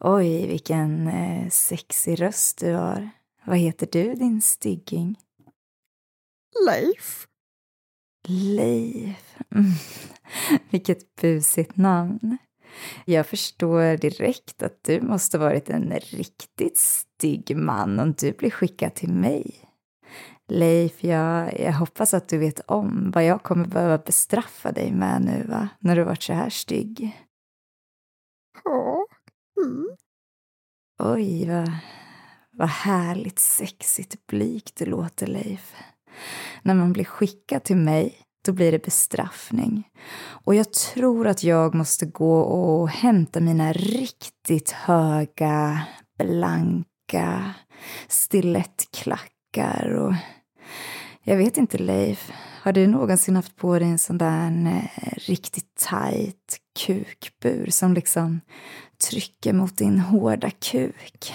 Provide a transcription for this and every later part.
Oj, vilken eh, sexig röst du har. Vad heter du, din stygging? Leif. Leif. Mm. Vilket busigt namn. Jag förstår direkt att du måste varit en riktigt stygg man om du blir skickad till mig. Leif, jag, jag hoppas att du vet om vad jag kommer behöva bestraffa dig med nu, va? När du varit så här stygg. Ja. Mm. Oj, vad, vad härligt sexigt blygt det låter, Leif. När man blir skickad till mig, då blir det bestraffning. Och jag tror att jag måste gå och hämta mina riktigt höga, blanka stilettklackar och jag vet inte, Leif. Har du någonsin haft på dig en sån där eh, riktigt tajt kukbur som liksom trycker mot din hårda kuk?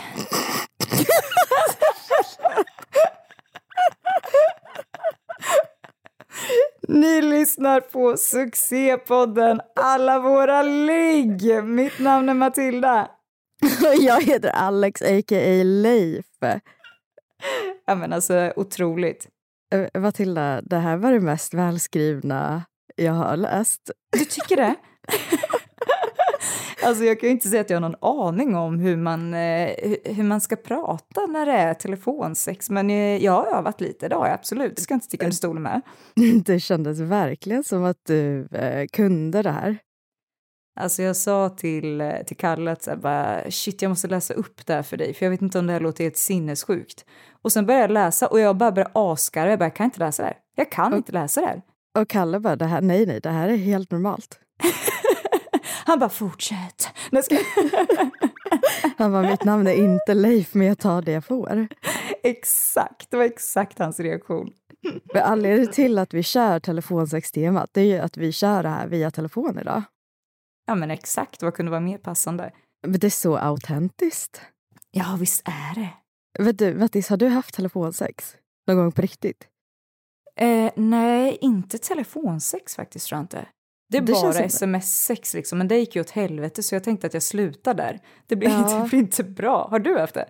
Ni lyssnar på succépodden Alla våra ligg. Mitt namn är Matilda. Jag heter Alex, a.k.a. Leif. Ja, men alltså, otroligt. Eh, Matilda, det här var det mest välskrivna jag har läst. Du tycker det? alltså jag kan ju inte säga att jag har någon aning om hur man, eh, hu- hur man ska prata när det är telefonsex, men eh, jag har övat lite, det har jag absolut. Det ska jag inte sticka under stolen med. Det kändes verkligen som att du eh, kunde det här. Alltså jag sa till, till Kalle att så här, bara, shit jag måste läsa upp det här för dig, för jag vet inte om det här låter helt sinnessjukt. Och sen började jag läsa och jag bara började asgarva, jag bara, jag kan inte läsa det här. Jag kan inte läsa det här. Och Kalle bara, det här, nej, nej, det här är helt normalt. Han bara, fortsätt. Han bara, mitt namn är inte Leif, men jag tar det jag får. exakt, det var exakt hans reaktion. Men anledningen till att vi kör telefonsex-temat, det är ju att vi kör det här via telefon idag. Ja men exakt, vad kunde vara mer passande? Men det är så autentiskt. Ja visst är det. Vet du, Mattis, har du haft telefonsex? Någon gång på riktigt? Eh, nej, inte telefonsex faktiskt tror jag inte. Det är Det bara sms-sex liksom, men det gick ju åt helvete så jag tänkte att jag slutar där. Det blir, Ja. det blir inte bra. Har du haft det?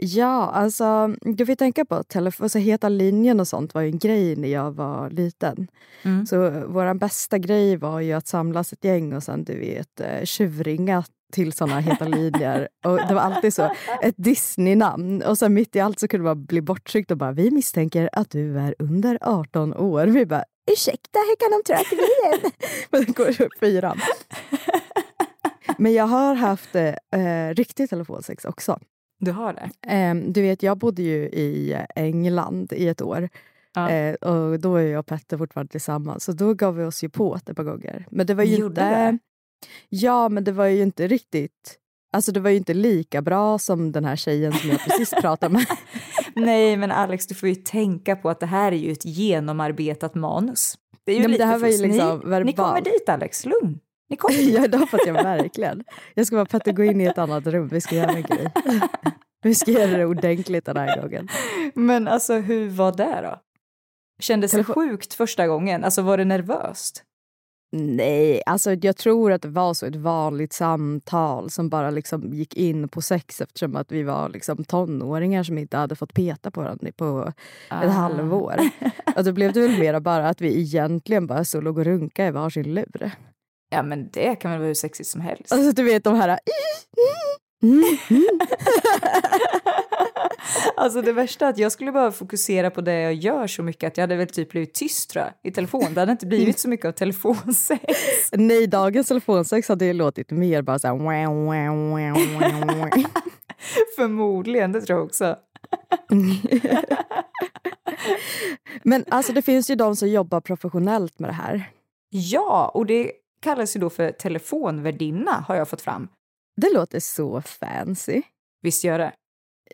Ja, alltså du får tänka på att alltså, heta linjen och sånt var ju en grej när jag var liten. Mm. Så vår bästa grej var ju att samlas ett gäng och sen du vet eh, tjuvringa till såna heta linjer. Och det var alltid så, ett Disney-namn. Och sen mitt i allt så kunde man bli bortryckt och bara vi misstänker att du är under 18 år. Vi bara ursäkta, hur kan de tro att vi är? Men det går upp fyran. Men jag har haft eh, riktigt telefonsex också. Du har det? Ehm, du vet, jag bodde ju i England i ett år. Ja. Eh, och då är jag och Petter fortfarande tillsammans. Så då gav vi oss ju på ett par gånger. Men det var ju Gjorde inte... det? Ja, men det var ju inte riktigt... Alltså det var ju inte lika bra som den här tjejen som jag precis pratade med. Nej, men Alex, du får ju tänka på att det här är ju ett genomarbetat manus. Det är ju Nej, lite det här var ju liksom ni, ni kommer dit, Alex. Lugn. Ni kommer dit. ja, det hoppas jag verkligen. Jag ska bara Petter gå in i ett annat rum. Vi ska göra en grej. Vi ska göra det ordentligt den här gången. Men alltså, hur var det då? Kändes det sjukt första gången? Alltså, var det nervöst? Nej, alltså jag tror att det var så ett vanligt samtal som bara liksom gick in på sex eftersom att vi var liksom tonåringar som inte hade fått peta på varandra på Ah. ett halvår. Och då blev det väl mera bara att vi egentligen bara så låg och runka i varsin lur. Ja, men det kan väl vara hur sexigt som helst. Alltså du vet de här... Mm, mm. Alltså det värsta är att jag skulle bara fokusera på det jag gör så mycket att jag hade väl typ blivit tyst tror jag, i telefon. Det hade inte blivit så mycket av telefonsex. Nej, dagens telefonsex hade ju låtit mer bara så här... Wow, wow, wow, wow, wow. Förmodligen, det tror jag också. Men alltså det finns ju de som jobbar professionellt med det här. Ja, och det kallas ju då för telefonvärdinna har jag fått fram. Det låter så fancy. Visst gör det?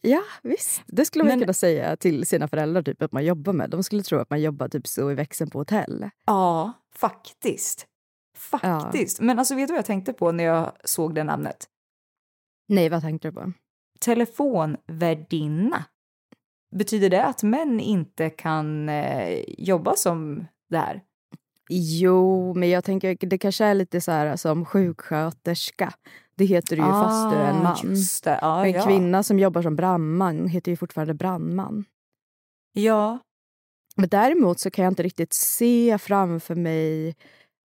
Ja, visst. Det skulle man Men- kunna säga till sina föräldrar typ, att man jobbar med. De skulle tro att man jobbar typ så i växeln på hotell. Ja, faktiskt. Faktiskt. Men alltså vet du vad jag tänkte på när jag såg det namnet? Nej, vad tänkte du på? Telefonvärdinna. Betyder det att män inte kan eh, jobba som det här? Jo, men jag tänker det kanske är lite så här som sjuksköterska. Det heter det ju fast du är en man. Ah, det. Ja, en kvinna som jobbar som brandman heter ju fortfarande brandman. Ja. Men däremot så kan jag inte riktigt se framför mig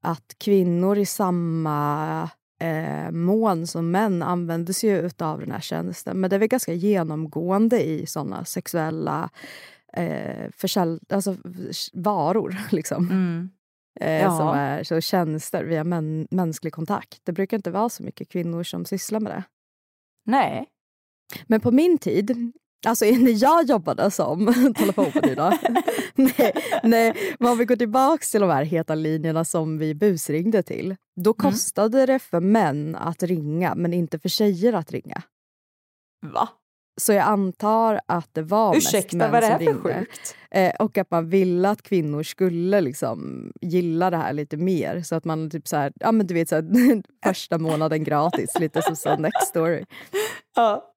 att kvinnor i samma eh, mån som män använder sig av den här tjänsten. Men det är väl ganska genomgående i såna sexuella eh, alltså, varor. Liksom. Mm. Eh, Ja. Som är så tjänster via män- mänsklig kontakt. Det brukar inte vara så mycket kvinnor som sysslar med det. Nej. Men på min tid, alltså när jag jobbade som telefonvärdinna. nej, nej, men om vi går tillbaka till de här heta linjerna som vi busringde till. Då Mm. kostade det för män att ringa men inte för tjejer att ringa. Va? Så jag antar att det var mest Ursäkta, män vad det som här för ringde. sjukt? Eh, och att man ville att kvinnor skulle liksom gilla det här lite mer. Så att man typ så här, ja men du vet så här, första månaden gratis, lite som så next story. Ja.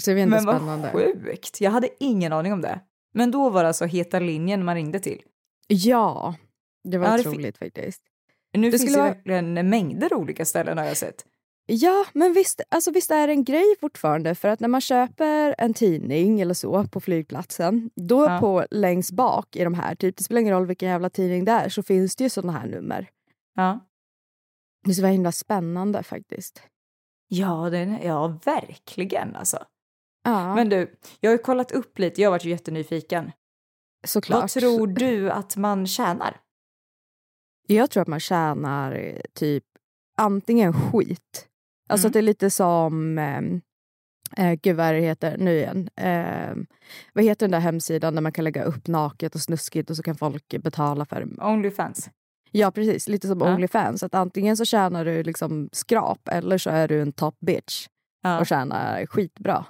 Så det är ändå Men vad spännande. sjukt. Jag hade ingen aning om det. Men då var det alltså heta linjen man ringde till. Ja, det var Ja, det otroligt faktiskt. Nu Det finns skulle det verkligen mängder olika ställen har jag sett. Ja, men visst, alltså visst är det en grej fortfarande. För att när man köper en tidning eller så på flygplatsen, då Ja. på längst bak i de här, typ, det spelar ingen roll vilken jävla tidning det är, så finns det ju sådana här nummer. Ja. Det är så himla spännande faktiskt. Ja, det, ja, verkligen alltså. Ja, Men du, jag har kollat upp lite, jag har varit jättenyfiken. såklart. Vad tror du att man tjänar? Jag tror att man tjänar eh, typ antingen skit. Alltså Mm. att det är lite som, eh, eh, gud vad det heter nu igen. Eh, vad heter den där hemsidan där man kan lägga upp naket och snuskigt och så kan folk betala för det? Onlyfans? Ja precis, lite som Ja. Onlyfans. Att antingen så tjänar du liksom skrap eller så är du en top bitch Ja. och tjänar skitbra.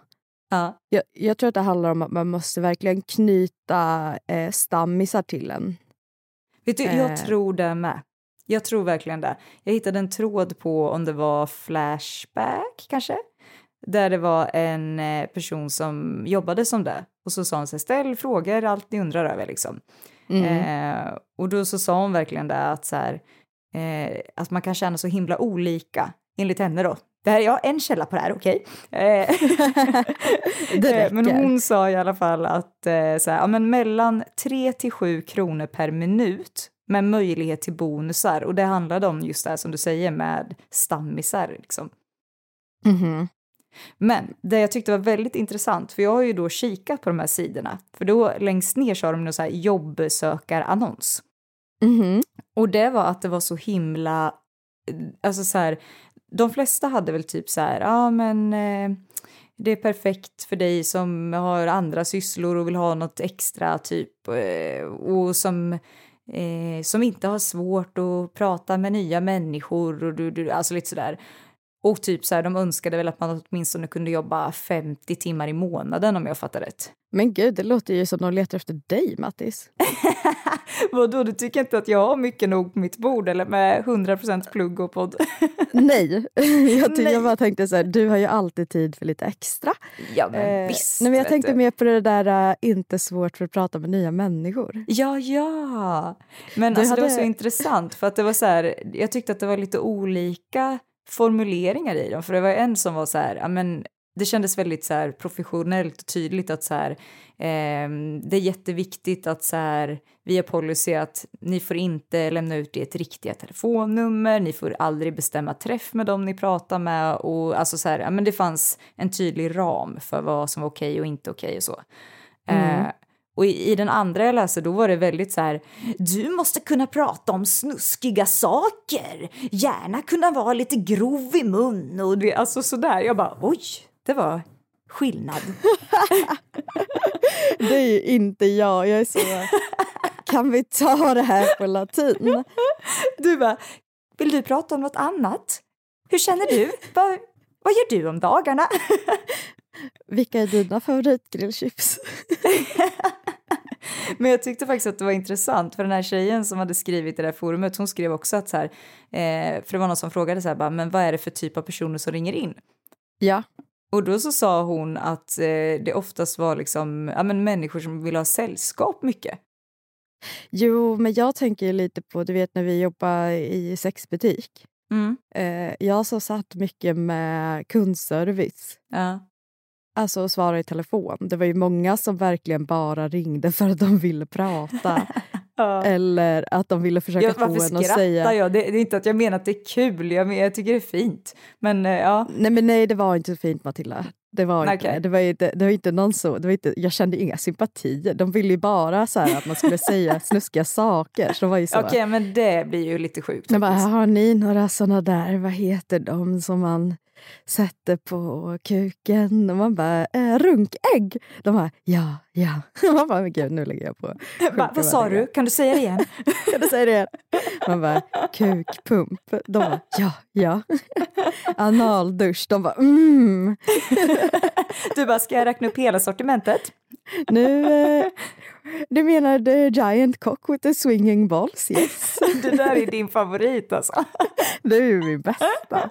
ja. Jag, jag tror att det handlar om att man måste verkligen knyta eh, stammisar till en. Vet du, jag Eh. tror det med. Jag tror verkligen det. Jag hittade en tråd på om det var Flashback kanske? Där det var en eh, person som jobbade som det. Och så sa hon så här, ställ frågor, allt ni undrar över liksom. Mm. Eh, och då så sa hon verkligen det att så här, eh, att man kan känna så himla olika, enligt henne då. Det här, jag har en källa på det här, okej? Eh, Det eh, men hon sa i alla fall att eh, så här, ja, men mellan 3 till 7 kronor per minut med möjlighet till bonusar. Och det handlade om just det här som du säger med stammisar. Liksom. Mhm. Men det jag tyckte var väldigt intressant, för jag har ju då kikat på de här sidorna, för då längst ner så har de någon så här jobbsökarannons. Mhm. Och det var att det var så himla, alltså så här, de flesta hade väl typ så här, ja men eh, det är perfekt för dig som har andra sysslor och vill ha något extra typ eh, och som, eh, som inte har svårt att prata med nya människor och du, du, alltså lite sådär. Och typ så här, de önskade väl att man åtminstone kunde jobba 50 timmar i månaden om jag fattar rätt. Men gud, det låter ju som de letar efter dig, Mattis. Vadå, du tycker inte att jag har mycket nog på mitt bord eller med 100% plugg och podd? Nej, jag, ty- Nej. jag bara tänkte så här, du har ju alltid tid för lite extra. Ja, men Eh, visst. nej, men jag tänkte du. mer på det där äh, inte svårt för att prata med nya människor. Ja, ja. Men Du alltså, det var hade- så intressant för att det var så här, jag tyckte att det var lite olika formuleringar i dem. För det var en som var så här, ja men det kändes väldigt så här professionellt och tydligt att så här, ehm, det är jätteviktigt att så här, via policy att ni får inte lämna ut ert riktiga telefonnummer, ni får aldrig bestämma träff med dem ni pratar med och alltså så här, ja men det fanns en tydlig ram för vad som var okej och inte okej och så. Mm. Eh, och i, i den andra jag läste då var det väldigt så här, du måste kunna prata om snuskiga saker, gärna kunna vara lite grov i mun och det, alltså sådär. Jag bara oj, det var skillnad. Det är ju inte jag. Jag är så... Kan vi ta det här på latin? Du bara, vill du prata om något annat? Hur känner du? Vad, vad gör du om dagarna? Vilka är dina favoritgrillchips? Men jag tyckte faktiskt att det var intressant för den här tjejen som hade skrivit i det här forumet, hon skrev också att så här, eh, för det var någon som frågade så här, bara, men vad är det för typ av personer som ringer in? Ja. Och då så sa hon att eh, det oftast var liksom, ja men människor som vill ha sällskap mycket. Jo, men jag tänker lite på, du vet när vi jobbar i sexbutik. Mm. Eh, jag så satt mycket med kundservice. Ja. Alltså att svara i telefon. Det var ju många som verkligen bara ringde för att de ville prata. Ja. Eller att de ville försöka Ja, få en att säga... jag? Det, det är inte att jag menar att det är kul, jag, men jag tycker det är fint. Men eh, ja, Nej, men nej, det var inte så fint Matilda. Det var inte, det var inte, det var inte någon så, det var inte, jag kände inga sympatier. De ville ju bara så här att man skulle säga snuskiga saker. Så det var ju så. okej, men det blir ju lite sjukt. Jag bara, har ni några såna där, vad heter de som man sätter på kuken? Och man bara, eh, runkägg? De bara, ja, ja. Man bara, men gud, nu lägger jag på. Va, vad sa du? Kan du säga det igen? Kan du säga det igen? Man bara, kukpump. De bara, ja, ja. Analdusch. De bara, mm. Du bara, ska jag räkna upp hela sortimentet? Nu, eh, du menar the giant cock with the swinging balls? Yes. Det där är din favorit alltså. Du är min bästa.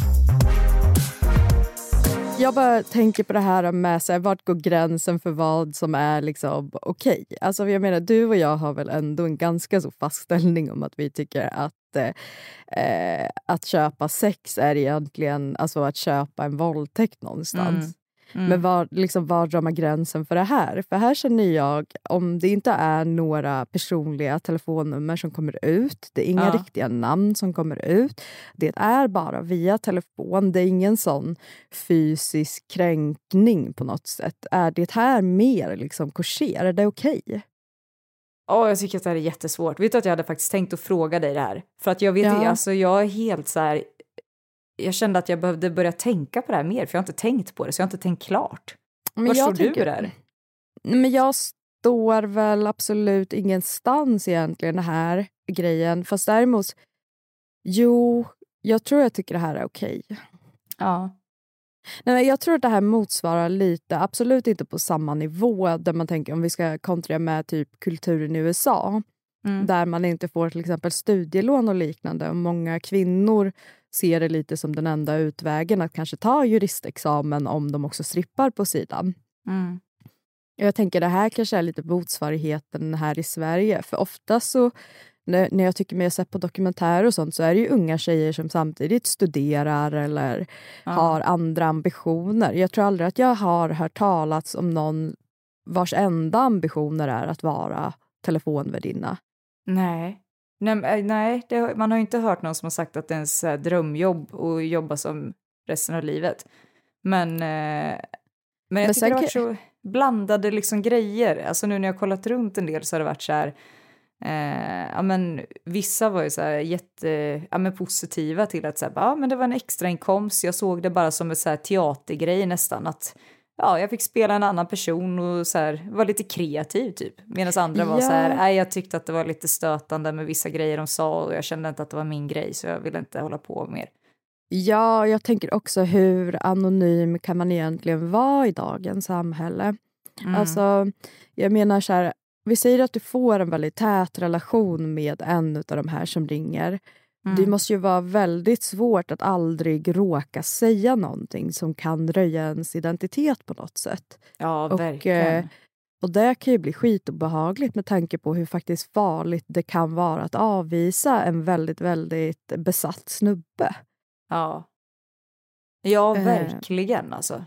Jag bara tänker på det här med så här, vart går gränsen för vad som är liksom okej. Alltså jag menar, du och jag har väl ändå en ganska så fast ställning om att vi tycker att eh, eh att köpa sex är egentligen alltså att köpa en våldtäkt någonstans. Mm. Men var, liksom, var drar man gränsen för det här? För här känner jag, om det inte är några personliga telefonnummer som kommer ut, det är inga Ja. riktiga namn som kommer ut, det är bara via telefon, det är ingen sån fysisk kränkning på något sätt. Är det här mer liksom kosher? Är det okej? Åh, jag tycker att det här är jättesvårt. Vet du att jag hade faktiskt tänkt att fråga dig det här? För att jag vet Ja. alltså jag är helt så här... Jag kände att jag behövde börja tänka på det här mer, för jag har inte tänkt på det, så jag har inte tänkt klart. Men Var står du där? Men jag står väl absolut ingenstans egentligen den här grejen. Fast däremot, jo, jag tror jag tycker det här är okej. Ja. Nej, jag tror att det här motsvarar lite, absolut inte på samma nivå där man tänker om vi ska kontra med typ kulturen i USA Mm. där man inte får till exempel studielån och liknande. Och många kvinnor ser det lite som den enda utvägen att kanske ta juristexamen om de också strippar på sidan. Mm. Jag tänker det här kanske är lite motsvarigheten här i Sverige. För ofta så, när, när jag tycker mig ha sett på dokumentärer och sånt så är det ju unga tjejer som samtidigt studerar eller Ja. har andra ambitioner. Jag tror aldrig att jag har hört talats om någon vars enda ambitioner är att vara telefonvärdinna. Nej. Nej, eh, nej det, man har ju inte hört någon som har sagt att det är ens eh, drömjobb att jobba som resten av livet. Men, eh, men jag Men tycker det har varit så blandade liksom grejer. Alltså nu när jag har kollat runt en del så har det varit så här, eh, ja men vissa var ju så här jätte, ja men positiva till att så här, ja men det var en extrainkomst, jag såg det bara som en så här teatergrej nästan att Ja, jag fick spela en annan person och så här, var lite kreativ typ. Medan andra var Ja. så här, nej jag tyckte att det var lite stötande med vissa grejer de sa och jag kände inte att det var min grej så jag ville inte hålla på mer. Ja, jag tänker också hur anonym kan man egentligen vara i dagens samhälle? Mm. Alltså, jag menar så här, vi säger att du får en väldigt tät relation med en av de här som ringer. Mm. Det måste ju vara väldigt svårt att aldrig råka säga någonting som kan röja ens identitet på något sätt. Ja, Och, verkligen. eh, Och det kan ju bli skitobehagligt med tanke på hur faktiskt farligt det kan vara att avvisa en väldigt, väldigt besatt snubbe. Ja. Ja, Eh. verkligen alltså.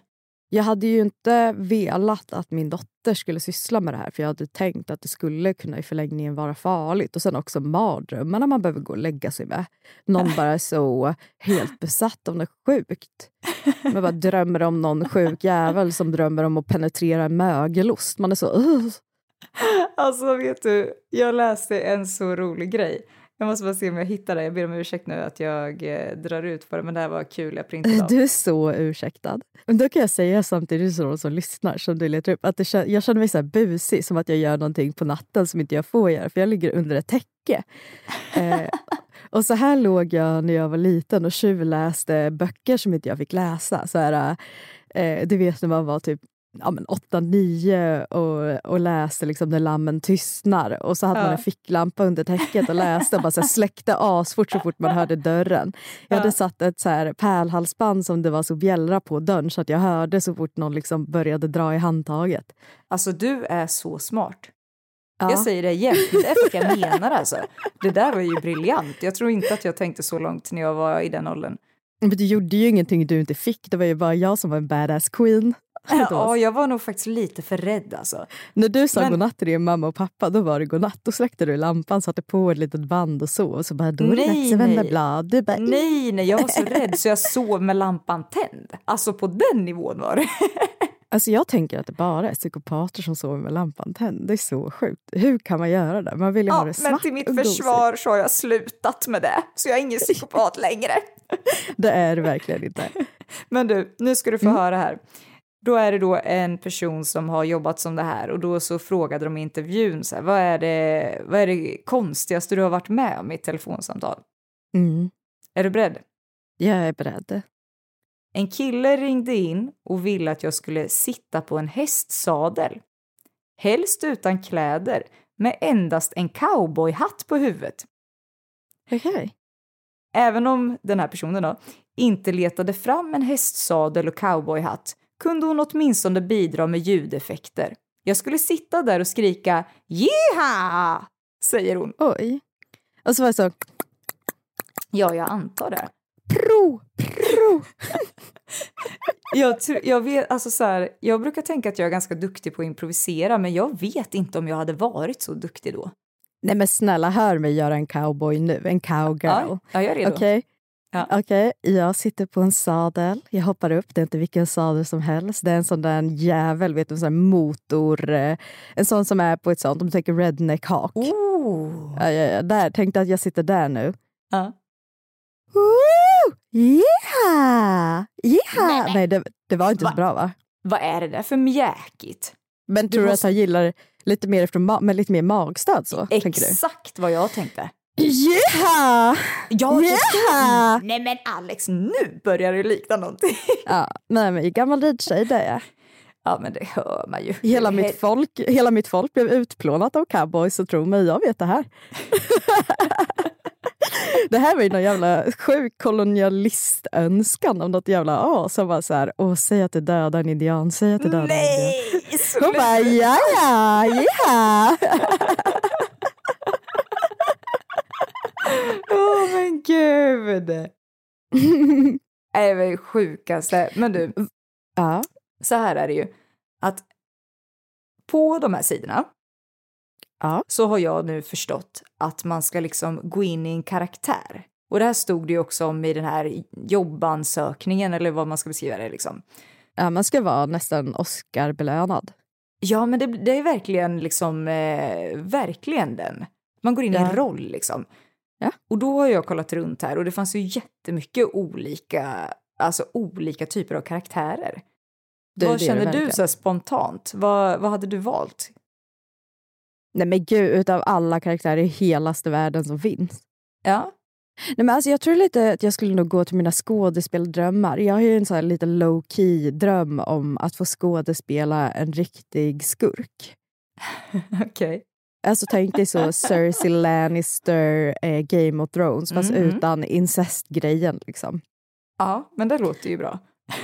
Jag hade ju inte velat att min dotter skulle syssla med det här för jag hade tänkt att det skulle kunna i förlängningen vara farligt. Och sen också mardrömmarna man behöver gå och lägga sig med. Någon bara är så helt besatt av något sjukt. Man bara drömmer om någon sjuk jävel som drömmer om att penetrera en mögelost. Man är så... "Ugh." Alltså vet du, jag läste en så rolig grej. Jag måste bara se om jag hittar det. Jag ber om ursäkt nu att jag eh, drar ut på det, men det här var kul. Jag printade av. Du är så ursäktad. Men då kan jag säga samtidigt som de som lyssnar, som du letar upp, att det, jag känner mig så här busig, som att jag gör någonting på natten som inte jag får göra, för jag ligger under ett täcke. Eh, och så här låg jag när jag var liten och tjuvläste böcker som inte jag fick läsa. Så här, eh, du vet när man var typ ja, men 8-9 och, och läste liksom När lammen tystnar. Och så hade man Ja. en ficklampa under täcket och läste och bara så här släckte asfort så fort man hörde dörren. Jag hade Ja. satt ett så här pärlhalsband som det var så bjällra på dörren så att jag hörde så fort någon liksom började dra i handtaget. Alltså du är så smart. Ja. Jag säger det igen, det är att jag menar alltså. Det där var ju briljant. Jag tror inte att jag tänkte så långt när jag var i den åldern. Men du gjorde ju ingenting du inte fick. Det var ju bara jag som var en badass queen. Ja, jag var nog faktiskt lite för rädd alltså. När du sa Men- godnatt till din mamma och pappa, då var det godnatt. Då släckte du lampan, satte på ett litet band och så. Och så bara, då är det Nej, nej. blad. Du bara, Nej, nej, jag var så rädd så jag sov med lampan tänd. Alltså på den nivån var det. Alltså jag tänker att det bara är psykopater som sover med lampan tänd. Det är så sjukt. Hur kan man göra det? Man vill ju ha Ja, det svart men till mitt försvar så har jag slutat med det. Så jag är ingen psykopat längre. Det är det verkligen inte. Men du, nu ska du få Mm. höra här. Då är det då en person som har jobbat som det här och då så frågade de i intervjun så här, vad är det, vad är det konstigaste du har varit med om i ett telefonsamtal? Mm. Är du beredd? Jag är beredd. En kille ringde in och ville att jag skulle sitta på en hästsadel. Helst utan kläder, med endast en cowboyhatt på huvudet. Okej. Även om den här personen då inte letade fram en hästsadel och cowboyhatt kunde hon åtminstone bidra med ljudeffekter. Jag skulle sitta där och skrika Jeha! säger hon. Oj. Och så var det så, Ja, jag antar det. pro, pro. Jag, jag, vet, alltså så här, jag brukar tänka att jag är ganska duktig på att improvisera men jag vet inte om jag hade varit så duktig då. Nej men snälla, hör mig göra en cowboy nu. En cowgirl. Ja, ja, jag är redo. Okej. Ja. Okej, jag sitter på en sadel. Jag hoppar upp. Det är inte vilken sadel som helst. Det är en sån där jävel, vet du, en sån motor. eh, En sån som är på ett sånt, om du tänker redneck hak. Oh. Ja, ja, ja, där. Tänkte att jag sitter där nu. Ja. Woo! Yeah! Yeah! Nej, men- Nej, det, det var inte Va? så bra va? Vad är det där för mjäkigt? Men tror du måste- att han gillar lite mer från ma- med lite mer magstöd så? Exakt vad jag tänkte. Yeah! Ja, det- Yeah! Nej men Alex, nu börjar det likna någonting. Ja, nej men gammal ridtjej det är. Ja men det hör man ju. Hela Det mitt, folk, hela mitt folk blev utplånat av cowboys, så tro mig, jag vet det här. det här var ju någon jävla sjuk kolonialistönskan om något jävla as som var så här, åh säg att du dödar en indian, säg att du dödar en indian. Nej! Hon bara, ja ja, ja. Åh men gud! Nej, det sjukaste. Men du, ja. så här är det ju. Att på de här sidorna Ja. så har jag nu förstått att man ska liksom gå in i en karaktär. Och det här stod det ju också om i den här jobbansökningen eller vad man ska beskriva det liksom. ja, man ska vara nästan Oscar-belönad. Ja, men det, det är verkligen liksom, eh, verkligen den. Man går in i Ja. en roll liksom. Ja. Och då har jag kollat runt här och det fanns ju jättemycket olika, alltså olika typer av karaktärer. Det vad känner du verkligen. så spontant? Vad, vad hade du valt? Nej men gud, utav alla karaktärer i helaste världen som finns. Ja, Nej, men alltså, jag tror lite att jag skulle nog gå till mina skådespeldrömmar. Jag har ju en sån här lite low key dröm om att få skådespela en riktig skurk. Okej. Alltså tänk dig så Cersei Lannister, eh, Game of Thrones fast Mm. utan incestgrejen liksom. Ja, men det låter ju bra.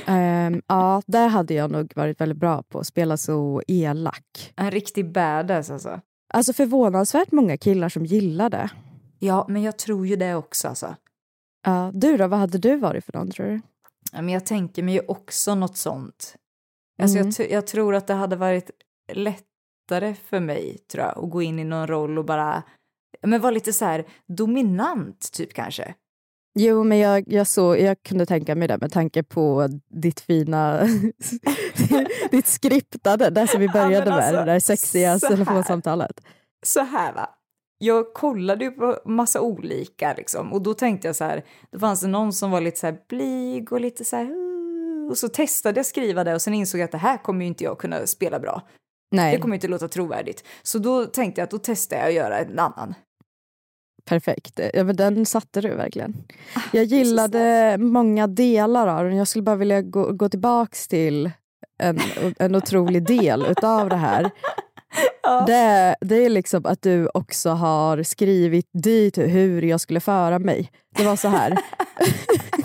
Ehm, ja, där hade jag nog varit väldigt bra på att spela så elak. En riktig badass alltså. Alltså förvånansvärt många killar som gillar det. Ja, men jag tror ju det också alltså. Ja, du då, vad hade du varit för någon tror du? Ja, men jag tänker mig ju också något sånt. Alltså Mm. jag, jag tror att det hade varit lättare för mig tror jag, att gå in i någon roll och bara ja, men vara lite så här dominant typ kanske. Jo, men jag, jag, så, jag kunde tänka mig det med tanke på ditt fina... ditt skriptade, det som vi började men alltså, med, det där sexiga telefonsamtalet. Så här va. Jag kollade ju på massa olika liksom och då tänkte jag så här, då fanns det någon som var lite så här blyg och lite så här och så testade jag skriva det och sen insåg jag att det här kommer ju inte jag kunna spela bra. Nej, Det kommer inte låta trovärdigt. Så då tänkte jag att då testar jag att göra en annan. perfekt. Ja, men den satte du verkligen. Ah, Jag gillade många delar av den. Jag skulle bara vilja gå, gå tillbaks till en, en otrolig del utav det här. Ja. Det, det är liksom att du också har skrivit dit hur jag skulle föra mig. Det var så här.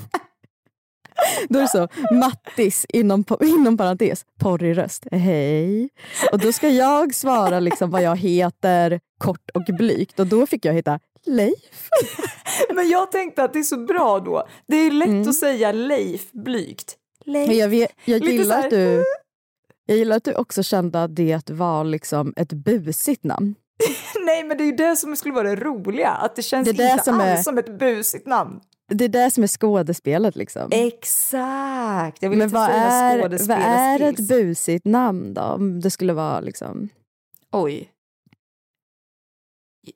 Då är det så, Mattis inom, inom parentes, porrig röst, hej. Och då ska jag svara liksom vad jag heter, kort och blygt. Och då fick jag hitta Leif. Men jag tänkte att det är så bra då. Det är lätt Mm. att säga Leif blygt. Leif. Jag, vet, jag, gillar att du, jag gillar att du också kände att det var liksom ett busigt namn. Nej, men det är ju det som skulle vara det roliga. Att det känns Det inte som alls är- som ett busigt namn. Det är det som är skådespelet. Liksom. Exakt. Jag vill Men inte vad är, vad är ett busigt namn då? Om det skulle vara liksom... Oj.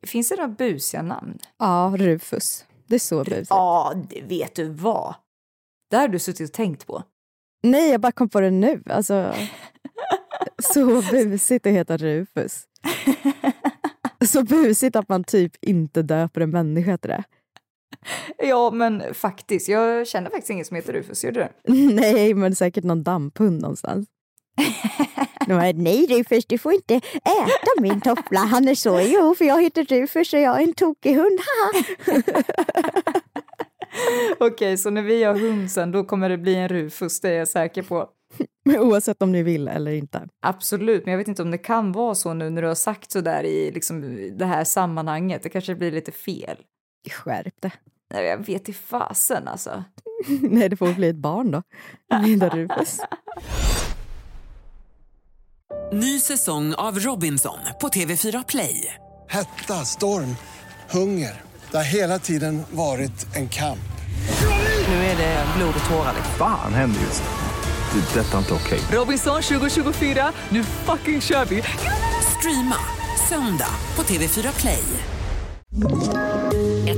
Finns det några busiga namn? Ja, Rufus. Det är så busigt. Ja, det vet du vad. Det har du suttit och tänkt på. Nej, jag bara kom på det nu. Alltså, så busigt att heta Rufus. Så busigt att man typ inte döper en människa till det. Ja, men faktiskt. Jag känner faktiskt ingen som heter Rufus. Gör du det? Nej, men säkert någon damphund någonstans. Bara, Nej Rufus, du får inte äta min toffla. Han är så, jo för jag heter Rufus och jag är en tokig hund. haha." Okej, så när vi har hund sen, då kommer det bli en Rufus. Det är jag säker på. Men oavsett om ni vill eller inte. Absolut, men jag vet inte om det kan vara så nu när du har sagt så där i liksom, det här sammanhanget. Det kanske blir lite fel. Skärp det. Nej, jag vet i fasen alltså. Nej, det får bli ett barn då. Lilla Rufus. Ny säsong av Robinson på TV4 Play. Hetta, storm, hunger. Det har hela tiden varit en kamp. Nu är det blod och tårar. liksom. Fan händer just nu. Det. är Detta är inte okej. Robinson 2024, nu fucking kör vi! Streama söndag på TV4 Play.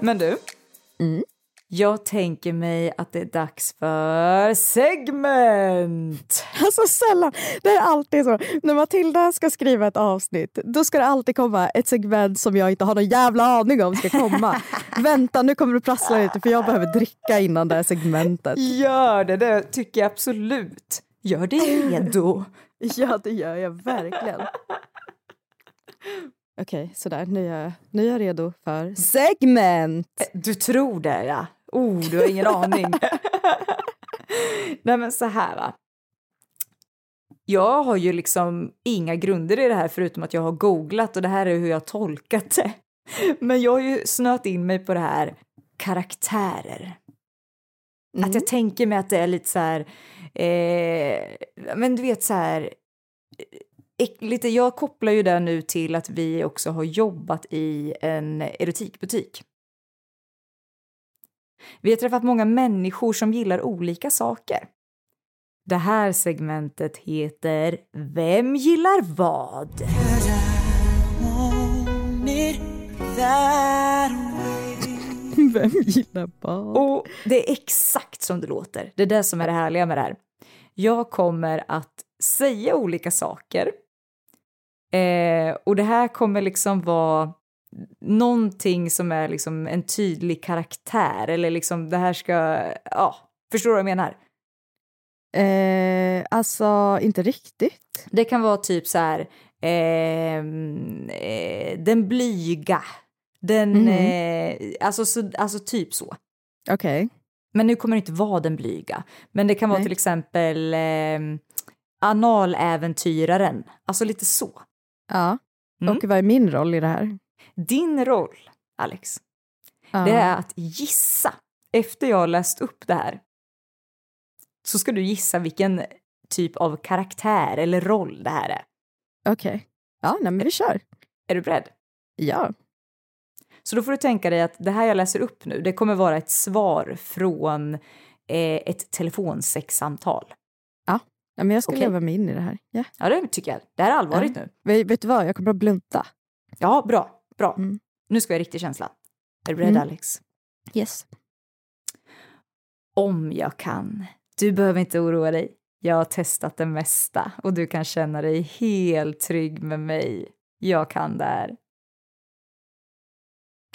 Men du, jag tänker mig att det är dags för segment! Alltså sällan. Det är alltid så. När Matilda ska skriva ett avsnitt, då ska det alltid komma ett segment som jag inte har någon jävla aning om ska komma. Vänta, nu kommer det prassla lite för jag behöver dricka innan det här segmentet. Gör det, det tycker jag absolut. Gör dig redo. Ja, det gör jag verkligen. Okej, sådär. Nu är, jag, nu är jag redo för segment. Du tror det, ja. Oh, du har ingen aning. Nej, men så här, va. Jag har ju liksom inga grunder i det här förutom att jag har googlat och det här är hur jag har tolkat det. Men jag har ju snöat in mig på det här karaktärer. Att jag tänker mig att det är lite så här, eh, men du vet så här, eh, lite, jag kopplar ju det nu till att vi också har jobbat i en erotikbutik. Vi har träffat många människor som gillar olika saker. Det här segmentet heter Vem gillar vad? Vem gillar vad? Och det är exakt som det låter. Det är det som är det härliga med det här. Jag kommer att säga olika saker. Eh, och det här kommer liksom vara någonting som är liksom en tydlig karaktär eller liksom det här ska, ja, förstår du vad jag menar? Eh, alltså, inte riktigt. Det kan vara typ så här, ehm, eh, den blyga, den, Mhm. eh, alltså, så, alltså typ så. Okej. Men nu kommer det inte vara den blyga. Men det kan vara Nej. till exempel eh, analäventyraren, alltså lite så. Ja. Mm. Och vad är min roll i det här? Din roll, Alex, Ja. det är att gissa. Efter jag har läst upp det här så ska du gissa vilken typ av karaktär eller roll det här är. Okej. Ja, nej, men vi kör. Är du beredd? Ja. Så då får du tänka dig att det här jag läser upp nu, det kommer vara ett svar från eh, ett telefonsexsamtal. Ja men jag ska Okej. leva mig in i det här. Ja. Ja, det tycker jag. Det här är allvarligt nu. Vet, vet du vad, jag kommer att blunta. Ja, bra. Bra. Mm. Nu ska jag ha riktig känsla. Är du beredd, Mm. Alex? Yes. Om jag kan. Du behöver inte oroa dig. Jag har testat det mesta och du kan känna dig helt trygg med mig. Jag kan det här.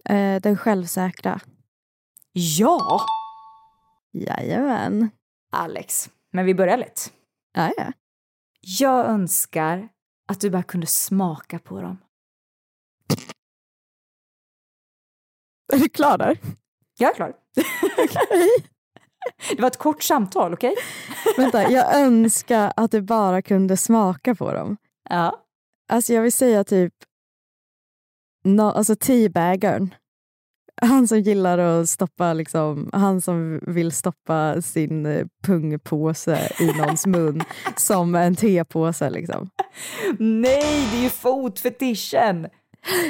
Eh, den självsäkra. Ja! Jajamän. Alex, men vi börjar lätt. Ja, ja. Jag önskar att du bara kunde smaka på dem. Är du klar där? Jag är klar. Det var ett kort samtal, okej? Vänta, jag önskar att du bara kunde smaka på dem. Ja. Alltså jag vill säga typ, no, alltså teabaggern. Han som gillar att stoppa, liksom, han som vill stoppa sin eh, pungpåse i någons mun som en tepåse. Liksom. Nej, det är ju fotfetischen!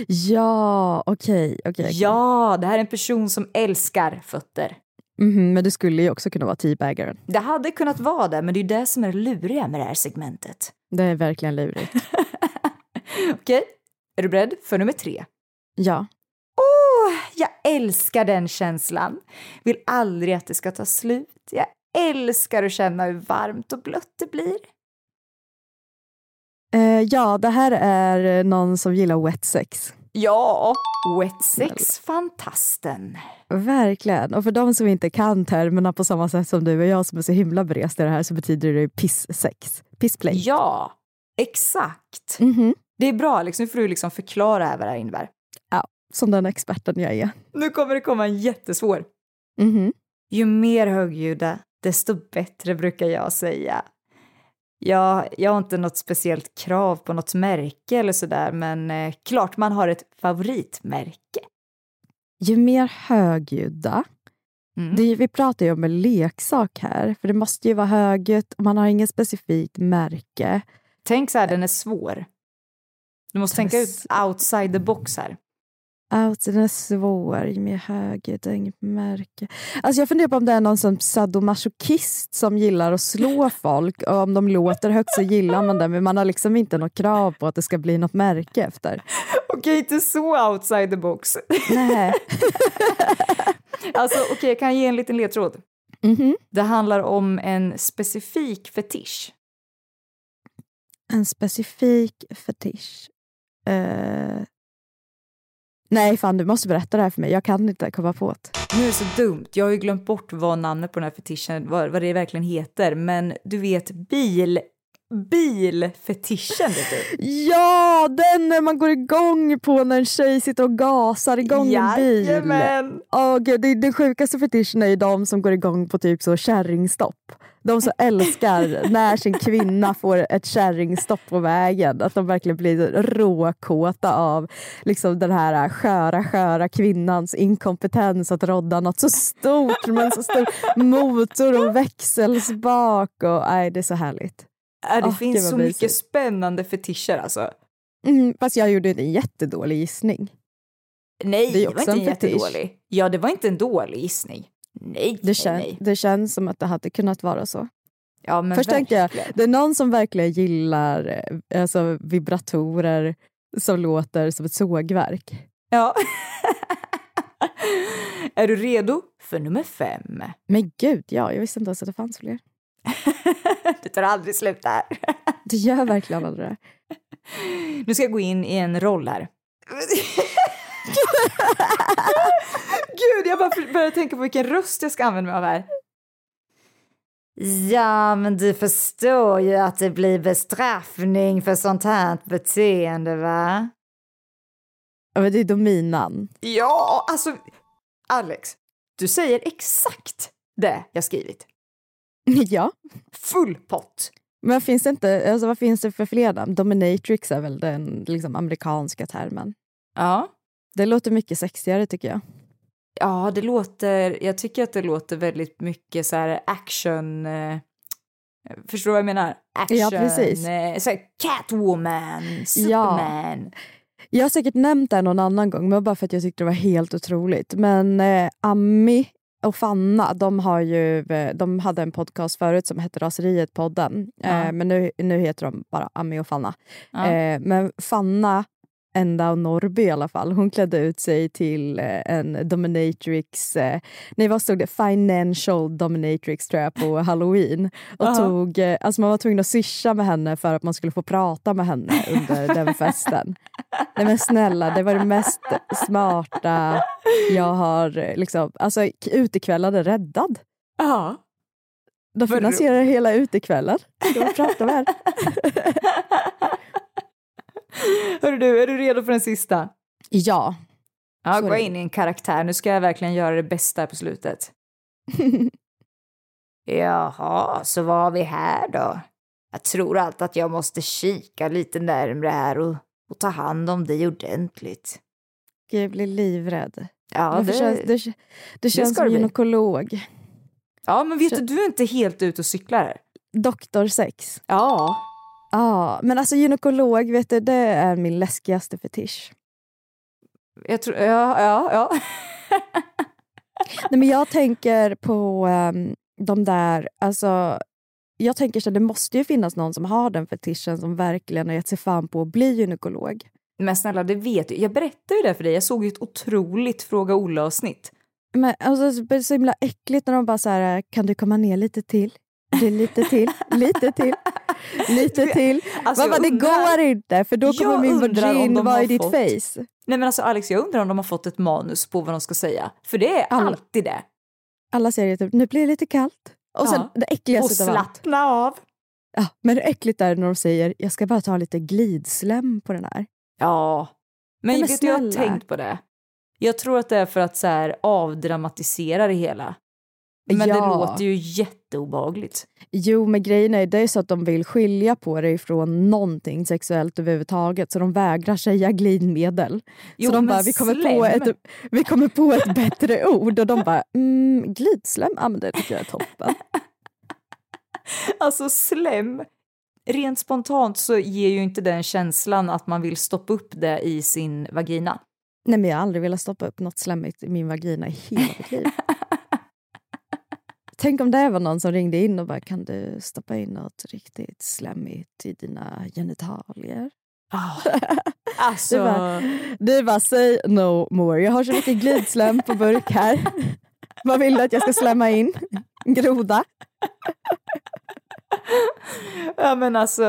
Ja, okej. okej, okej. Ja, det här är en person som älskar fötter. Mhm, men det skulle ju också kunna vara teabaggern. Det hade kunnat vara det, men det är det som är luriga med det här segmentet. Det är verkligen lurigt. Okej, är du beredd för nummer tre? Ja. Jag älskar den känslan. Vill aldrig att det ska ta slut. Jag älskar att känna hur varmt och blött det blir. Eh, ja, det här är någon som gillar wet sex. Ja, wet sex, fantasten. Verkligen. Och för de som inte kan termerna på samma sätt som du och jag som är så himla berest i det här så betyder det pisssex. Pissplay. Ja, exakt. Mhm. Det är bra, liksom, nu får du liksom förklara vad det här innebär. Som den experten jag är. Nu kommer det komma en jättesvår. Mhm. Ju mer högljudda, desto bättre brukar jag säga. Jag, jag har inte något speciellt krav på något märke eller sådär, men eh, klart man har ett favoritmärke. Ju mer högljudda. Mm. Det, vi pratar ju om en leksak här, för det måste ju vara högljutt och man har ingen specifikt märke. Tänk så här, den är svår. Du måste tänka ut outside the box här. Out, den är svår, ju mer högljudd och inget märke. Alltså jag funderar på om det är någon som sadomasochist som gillar att slå folk och om de låter högt så gillar man det men man har liksom inte något krav på att det ska bli något märke efter. Okej, inte så outside the box. Nej. alltså, okej, jag kan ge en liten ledtråd. Mhm. Det handlar om en specifik fetisch. En specifik fetisch. Eh, Nej, fan du måste berätta det här för mig. Jag kan inte komma på det. Nu är det så dumt. Jag har ju glömt bort vad namnet på den här fetischen, vad, vad det verkligen heter. Men du vet bil, bilfetischen vet du. Ja, den när man går igång på när en tjej sitter och gasar igång en bil. Jajamän. Gud, det, det sjukaste fetischen är ju de som går igång på typ så kärringstopp. De som älskar när sin kvinna får ett kärringstopp på vägen. Att de verkligen blir råkåta av liksom den här sköra, sköra kvinnans inkompetens att rodda något så stort med en så stor motor och växelspak. Och, nej, det är så härligt. Äh, det Åh, finns så mycket mysigt. spännande fetischer alltså. Mm, fast jag gjorde en jättedålig gissning. Nej, Det det, var inte en jättedålig. Ja, det var inte en dålig gissning. Nej, Det, kän, nej. det känns som att det hade kunnat vara så. Ja, Först tänkte jag, det är någon som verkligen gillar eh, alltså, vibratorer som låter som ett sågverk. Ja. är du redo för nummer fem? Men gud, ja, jag visste inte ens att det fanns fler. Det tar aldrig slut där. Det gör verkligen aldrig det. Nu ska jag gå in i en roll här. Jag bara börjar tänka på vilken röst jag ska använda mig av här. Ja, men du förstår ju att det blir bestraffning för sånt här beteende, va? Ja, men det är dominan. Ja, alltså Alex, du säger exakt det jag skrivit. ja. Full pott. Men finns det inte, alltså, vad finns det för fler namn? Dominatrix är väl den liksom, amerikanska termen. Ja. Det låter mycket sexigare tycker jag. Ja, det låter, jag tycker att det låter väldigt mycket så här action, eh, förstår du vad jag menar? Action, Ja, precis. Eh, så här Catwoman, Superman. Jag har säkert nämnt det någon annan gång, men bara för att jag tyckte det var helt otroligt. Men eh, Ami och Fanna, de, har ju, eh, de hade en podcast förut som hette Raseriet-podden. Ja. Eh, men nu, nu heter de bara Ami och Fanna. Ja. Eh, men Fanna, Enda och Norby i alla fall, hon klädde ut sig till eh, en dominatrix... Eh, nej, vad stod det? Financial dominatrix tror jag på halloween. Och Aha. tog, eh, alltså man var tvungen att swisha med henne för att man skulle få prata med henne under den festen. Nej men snälla, det var det mest smarta jag har... Liksom, alltså utekvällen är räddad. Ja. De Vad finansierar hela utekvällen. Ska vi prata med Hörru du, är du redo för den sista? Ja. Ja, gå in i en karaktär. Nu ska jag verkligen göra det bästa på slutet. Jaha, så vad har vi här då? Jag tror allt att jag måste kika lite närmre här och, och ta hand om dig ordentligt. Jag blir livrädd. Ja, det, känns, det, det känns som det bli. gynekolog. ja men vet du, du är inte helt ute och cyklar här. Doktor sex. Ja. Ja, men alltså gynekolog, vet du, det är min läskigaste fetisch. Jag tror, ja, ja, ja. Nej, men jag tänker på ehm, de där, alltså jag tänker så att det måste ju finnas någon som har den fetischen som verkligen har gett sig fan på att bli gynekolog. Men snälla, det vet du. Jag berättade ju det för dig. Jag såg ju ett otroligt Fråga Olle-avsnitt. Men alltså, det är så himla äckligt när de bara så här, kan du komma ner lite till? Det lite till, lite till, lite till. Alltså, Man bara, jag det undrar- går inte för då kommer min vagin vara i ditt fått- face. Nej men alltså Alex, jag undrar om de har fått ett manus på vad de ska säga. För det är Alla- alltid det. Alla säger typ, nu blir det lite kallt. Och sen Ja. det Och äckligaste av allt. slappna av. Ja, men det äckligt är när de säger, jag ska bara ta lite glidslem på den här. Ja. Men, men vet du, jag har snälla. tänkt på det. Jag tror att det är för att så här, avdramatisera det hela. Men det Ja. låter ju jätteobehagligt. Jo, men grejen är det är så att de vill skilja på det ifrån någonting sexuellt överhuvudtaget så de vägrar säga glidmedel. Jo, så de bara, vi kommer, på ett, vi kommer på ett bättre ord och de bara, mm, glidslem, ja men det tycker jag är toppen. Alltså slem, rent spontant så ger ju inte den känslan att man vill stoppa upp det i sin vagina. Nej men jag har aldrig velat stoppa upp något slemmigt i min vagina i hela mitt liv. Tänk om det var någon som ringde in och bara, kan du stoppa in något riktigt slemmigt i dina genitalier? Alltså, Du bara, du bara, say no more. Jag har så mycket glidslem på burk här. Vad vill du att jag ska slämma in? Groda? ja men alltså,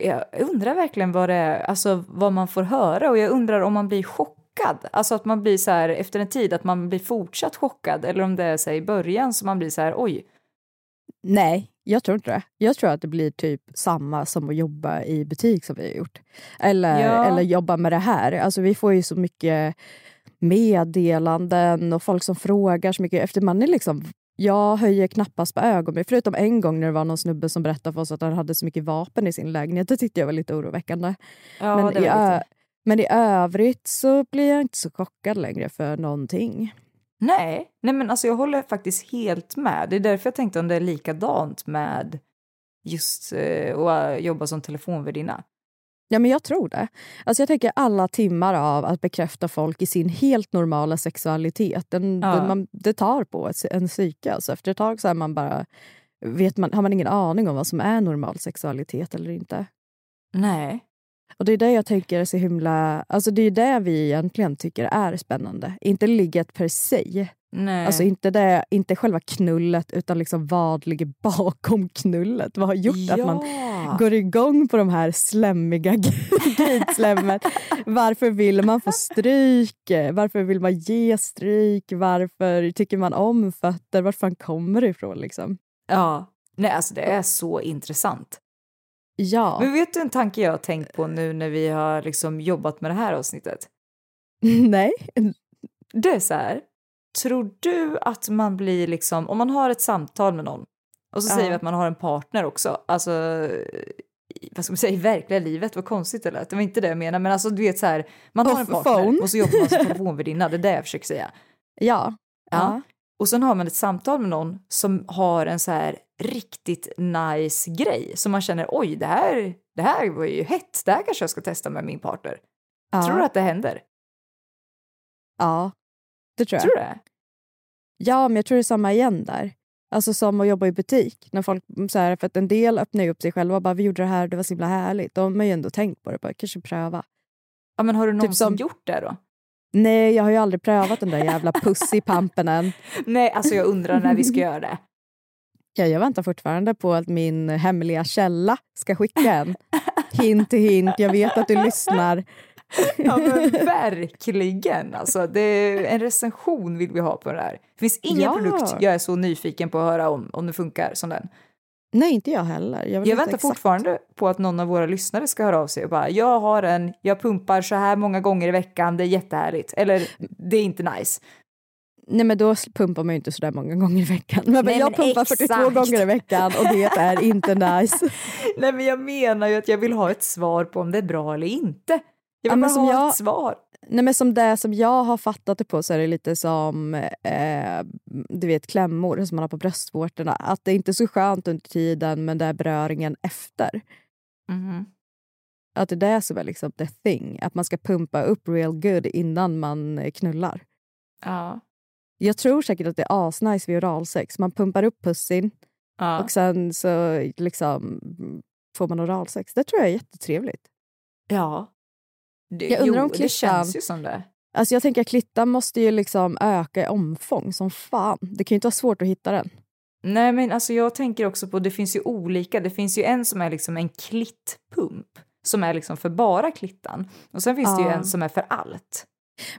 jag undrar verkligen vad det är, alltså vad man får höra och jag undrar om man blir chockad. Alltså att man blir så här efter en tid, att man blir fortsatt chockad eller om det är så här i början så man blir så här oj. Nej, jag tror inte det. Jag tror att det blir typ samma som att jobba i butik som vi har gjort. Eller, Ja. eller jobba med det här. Alltså vi får ju så mycket meddelanden och folk som frågar så mycket. Efter man är liksom jag höjer knappast på ögonbryn, förutom en gång när det var någon snubbe som berättade för oss att han hade så mycket vapen i sin lägenhet. Det tyckte jag var lite oroväckande. Ja, men, det var ö- lite. Men i övrigt så blir jag inte så chockad längre för någonting. Nej, nej men alltså jag håller faktiskt helt med. Det är därför jag tänkte om det är likadant med just eh, att jobba som telefonvärdinna. Ja, men jag tror det. Alltså jag tänker alla timmar av att bekräfta folk i sin helt normala sexualitet. Den, Ja. den, man, det tar på ett, en psyke. Alltså efter ett tag så är man bara vet man, har man ingen aning om vad som är normal sexualitet eller inte. Nej. Och det är det jag tänker är så himla... Alltså det är det vi egentligen tycker är spännande. Inte ligget per se. Nej. Alltså inte, det, inte själva knullet, utan liksom vad ligger bakom knullet. Vad har gjort ja. att man går igång på de här slemmiga gridslemmet? Varför vill man få stryk? Varför vill man ge stryk? Varför tycker man om fötter? Var fan kommer det ifrån? Liksom? Ja. Nej, alltså det är så intressant. Ja. Men vet du en tanke jag har tänkt på nu när vi har liksom jobbat med det här avsnittet? Nej. Det är så här. Tror du att man blir liksom, om man har ett samtal med någon och så Ja. säger vi att man har en partner också, alltså vad ska man säga, i verkliga livet, vad konstigt det lät, det var inte det jag menade, men alltså du vet så här, man har en partner phone. och så jobbar man som telefonvärdinna, det är det jag försöker säga. Ja. Ja. Och sen har man ett samtal med någon som har en så här riktigt nice grej som man känner oj, det här, det här var ju hett, det här kanske jag ska testa med min partner. Ja. Tror du att det händer? Ja, det tror jag. Tror du det? Ja, men jag tror det är samma igen där. Alltså som att jobba i butik. När folk, så här, för att en del öppnar ju upp sig själva och bara vi gjorde det här, det var så himla härligt. De har ju ändå tänkt på det, bara kanske pröva. Ja, men har du Typ som som- gjort det då? Nej, jag har ju aldrig prövat den där jävla pussy-pampen än. Nej, alltså jag undrar när vi ska göra det. Ja, jag väntar fortfarande på att min hemliga källa ska skicka en. Hint till hint, jag vet att du lyssnar. Ja men verkligen, alltså det är en recension vill vi ha på det här. Det finns ingen Ja. produkt jag är så nyfiken på att höra om, om det funkar som den. Nej, inte jag heller. Jag, Jag väntar exakt. fortfarande på att någon av våra lyssnare ska höra av sig och bara jag har en, jag pumpar så här många gånger i veckan, det är jättehärligt. Eller det är inte nice. Nej, men då pumpar man ju inte så där många gånger i veckan. Men Nej, jag men pumpar exakt. 42 gånger i veckan och det är inte nice. Nej men jag menar ju att jag vill ha ett svar på om det är bra eller inte. Jag Ja, vill men bara som ha jag- ett svar. Nej, men som det som jag har fattat det på så är det lite som eh, du vet klämmor som man har på bröstvårtorna. Att det är inte är så skönt under tiden men det är beröringen efter. Mhm. Att det är det som är liksom the thing. Att man ska pumpa upp real good innan man knullar. Ja. Jag tror säkert att det är asnice vid oralsex. Man pumpar upp pussin Ja. och sen så liksom får man oralsex. Det tror jag är jättetrevligt. ja. Det, Jag undrar jo, om det klittan- känns ju som det. Alltså jag tänker att klittan måste ju liksom öka i omfång som fan. Det kan ju inte vara svårt att hitta den. Nej men alltså jag tänker också på, det finns ju olika, det finns ju en som är liksom en klittpump som är liksom för bara klittan. Och sen finns det ju Ja. en som är för allt.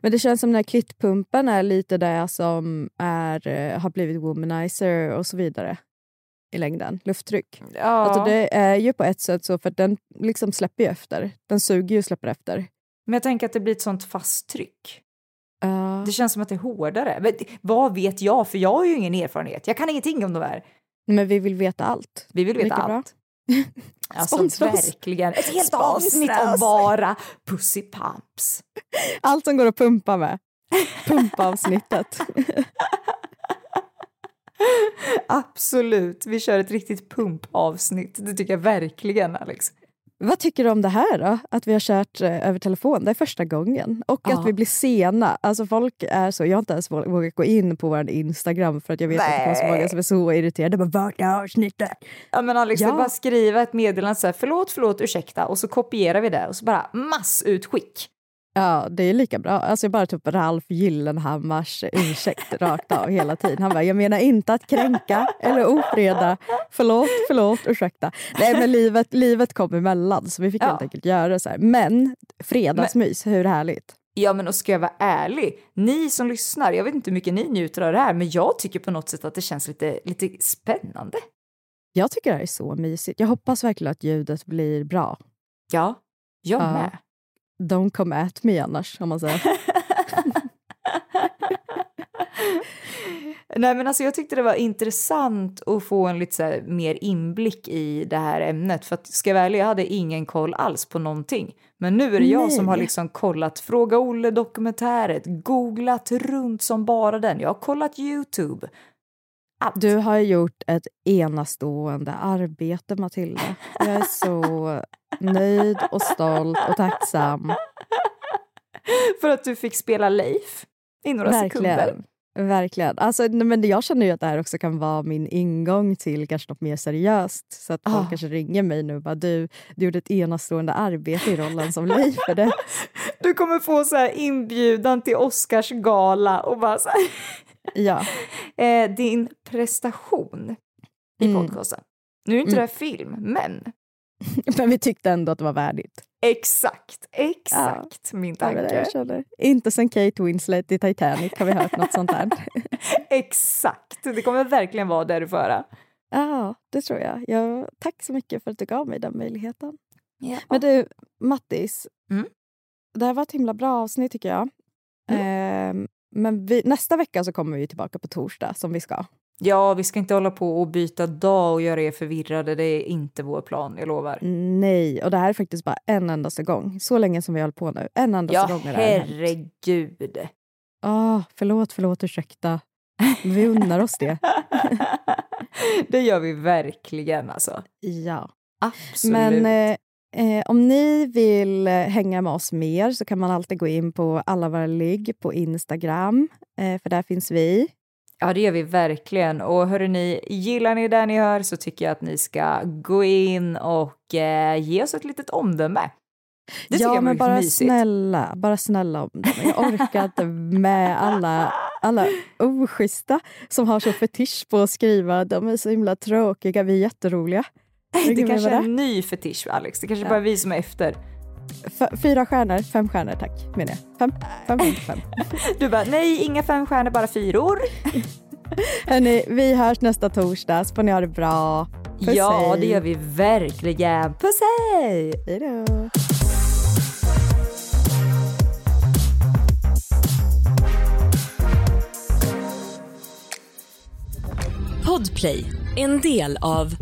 Men det känns som den här klittpumpen är lite det som är, eh, har blivit womanizer och så vidare i längden. Lufttryck. Ja. Alltså det är ju på ett sätt så för den liksom släpper ju efter. Den suger ju och släpper efter. Men jag tänker att det blir ett sånt fast tryck. Ja. Det känns som att det är hårdare. Men vad vet jag? För jag har ju ingen erfarenhet. Jag kan ingenting om de här. Men vi vill veta allt. Vi vill veta Lika bra. Allt. Alltså Sponsra oss. verkligen. Ett helt avsnitt om bara pussy pumps. Allt som går att pumpa med. Pumpavsnittet. Absolut. Vi kör ett riktigt pumpavsnitt. Det tycker jag verkligen, Alex. Vad tycker du om det här då? Att vi har kört eh, över telefon. Det är första gången. Och Ja. att vi blir sena. Alltså folk är så, jag har inte ens våg- vågat gå in på vår Instagram för att jag vet att det Nej. många som är så irriterade. Bara, Vart är avsnittet? Ja men Alex, Ja. bara skriva ett meddelande så här, förlåt, förlåt, ursäkta, och så kopierar vi det och så bara massutskick. Ja, det är lika bra. Alltså jag bara typ Ralf Gyllenhammars ursäkt rakt av hela tiden. Han bara, jag menar inte att kränka eller ofreda. Förlåt, förlåt, ursäkta. Nej, men livet, livet kom emellan så vi fick Ja. helt enkelt göra så här. Men fredagsmys, hur härligt? Ja men och ska jag vara ärlig, ni som lyssnar, jag vet inte hur mycket ni njuter av det här, men jag tycker på något sätt att det känns lite, lite spännande. Jag tycker det här är så mysigt. Jag hoppas verkligen att ljudet blir bra. Ja, jag Ja. Don't come at me annars, om man säger. Nej men alltså jag tyckte det var intressant att få en lite här mer inblick i det här ämnet. För att ska jag ärlig, jag hade ingen koll alls på någonting. Men nu är det jag som har Nej. liksom kollat Fråga Olle dokumentäret, googlat runt som bara den. Jag har kollat Youtube. Allt. Du har gjort ett enastående arbete, Matilda. Jag är så nöjd och stolt och tacksam. För att du fick spela Leif i några sekunder. Verkligen. Verkligen. Alltså, men jag känner ju att det här också kan vara min ingång till kanske något mer seriöst. Så att folk Ah. kanske ringer mig nu och bara du, du gjorde ett enastående arbete i rollen som Leif. Du kommer få så inbjudan till Oscars gala och bara så här. Ja. Eh, din prestation i Mm. podcasten. Nu är inte Mm. det här film, men Men vi tyckte ändå att det var värdigt. exakt, exakt min Det var det tanke. kände. Inte sen Kate Winslet i Titanic har vi hört något sånt här. Exakt, det kommer verkligen vara där du får höra. Ja, det tror jag. jag. Tack så mycket för att du gav mig den möjligheten. Ja. Men du, Mattis. Mm. Det här var ett himla bra avsnitt tycker jag. Ehm, men vi, nästa vecka så kommer vi tillbaka på torsdag som vi ska. Ja, vi ska inte hålla på och byta dag och göra er förvirrade. Det är inte vår plan, jag lovar. Nej, och det här är faktiskt bara en endaste gång. Så länge som vi har hållit på nu. En endaste Ja, gång har det här herregud. Ah, förlåt, förlåt, ursäkta. Vi unnar oss det. det gör vi verkligen alltså. Ja. Absolut. Men eh, eh, om ni vill hänga med oss mer så kan man alltid gå in på alla våra ligg på Instagram. Eh, för där finns vi. Ja, det gör vi verkligen. Och hörru ni, gillar ni det ni hör så tycker jag att ni ska gå in och eh, ge oss ett litet omdöme. Det ja, men bara mysigt. snälla, bara snälla om det. Jag orkar inte med alla, alla oschyssta som har så fetisch på att skriva. De är så himla tråkiga, vi är jätteroliga. Det kanske är en ny fetisch, Alex. Det kanske Ja. bara är vi som är efter. F- fyra stjärnor, fem stjärnor tack, menar jag. Fem, fem, fem, fem. Du bara, nej, inga fem stjärnor, bara fyror. Hörni, vi hörs nästa torsdag, så får ni ha det bra. Puss, ja, hej. det gör vi verkligen. Puss hej! Hej då. Podplay, en del av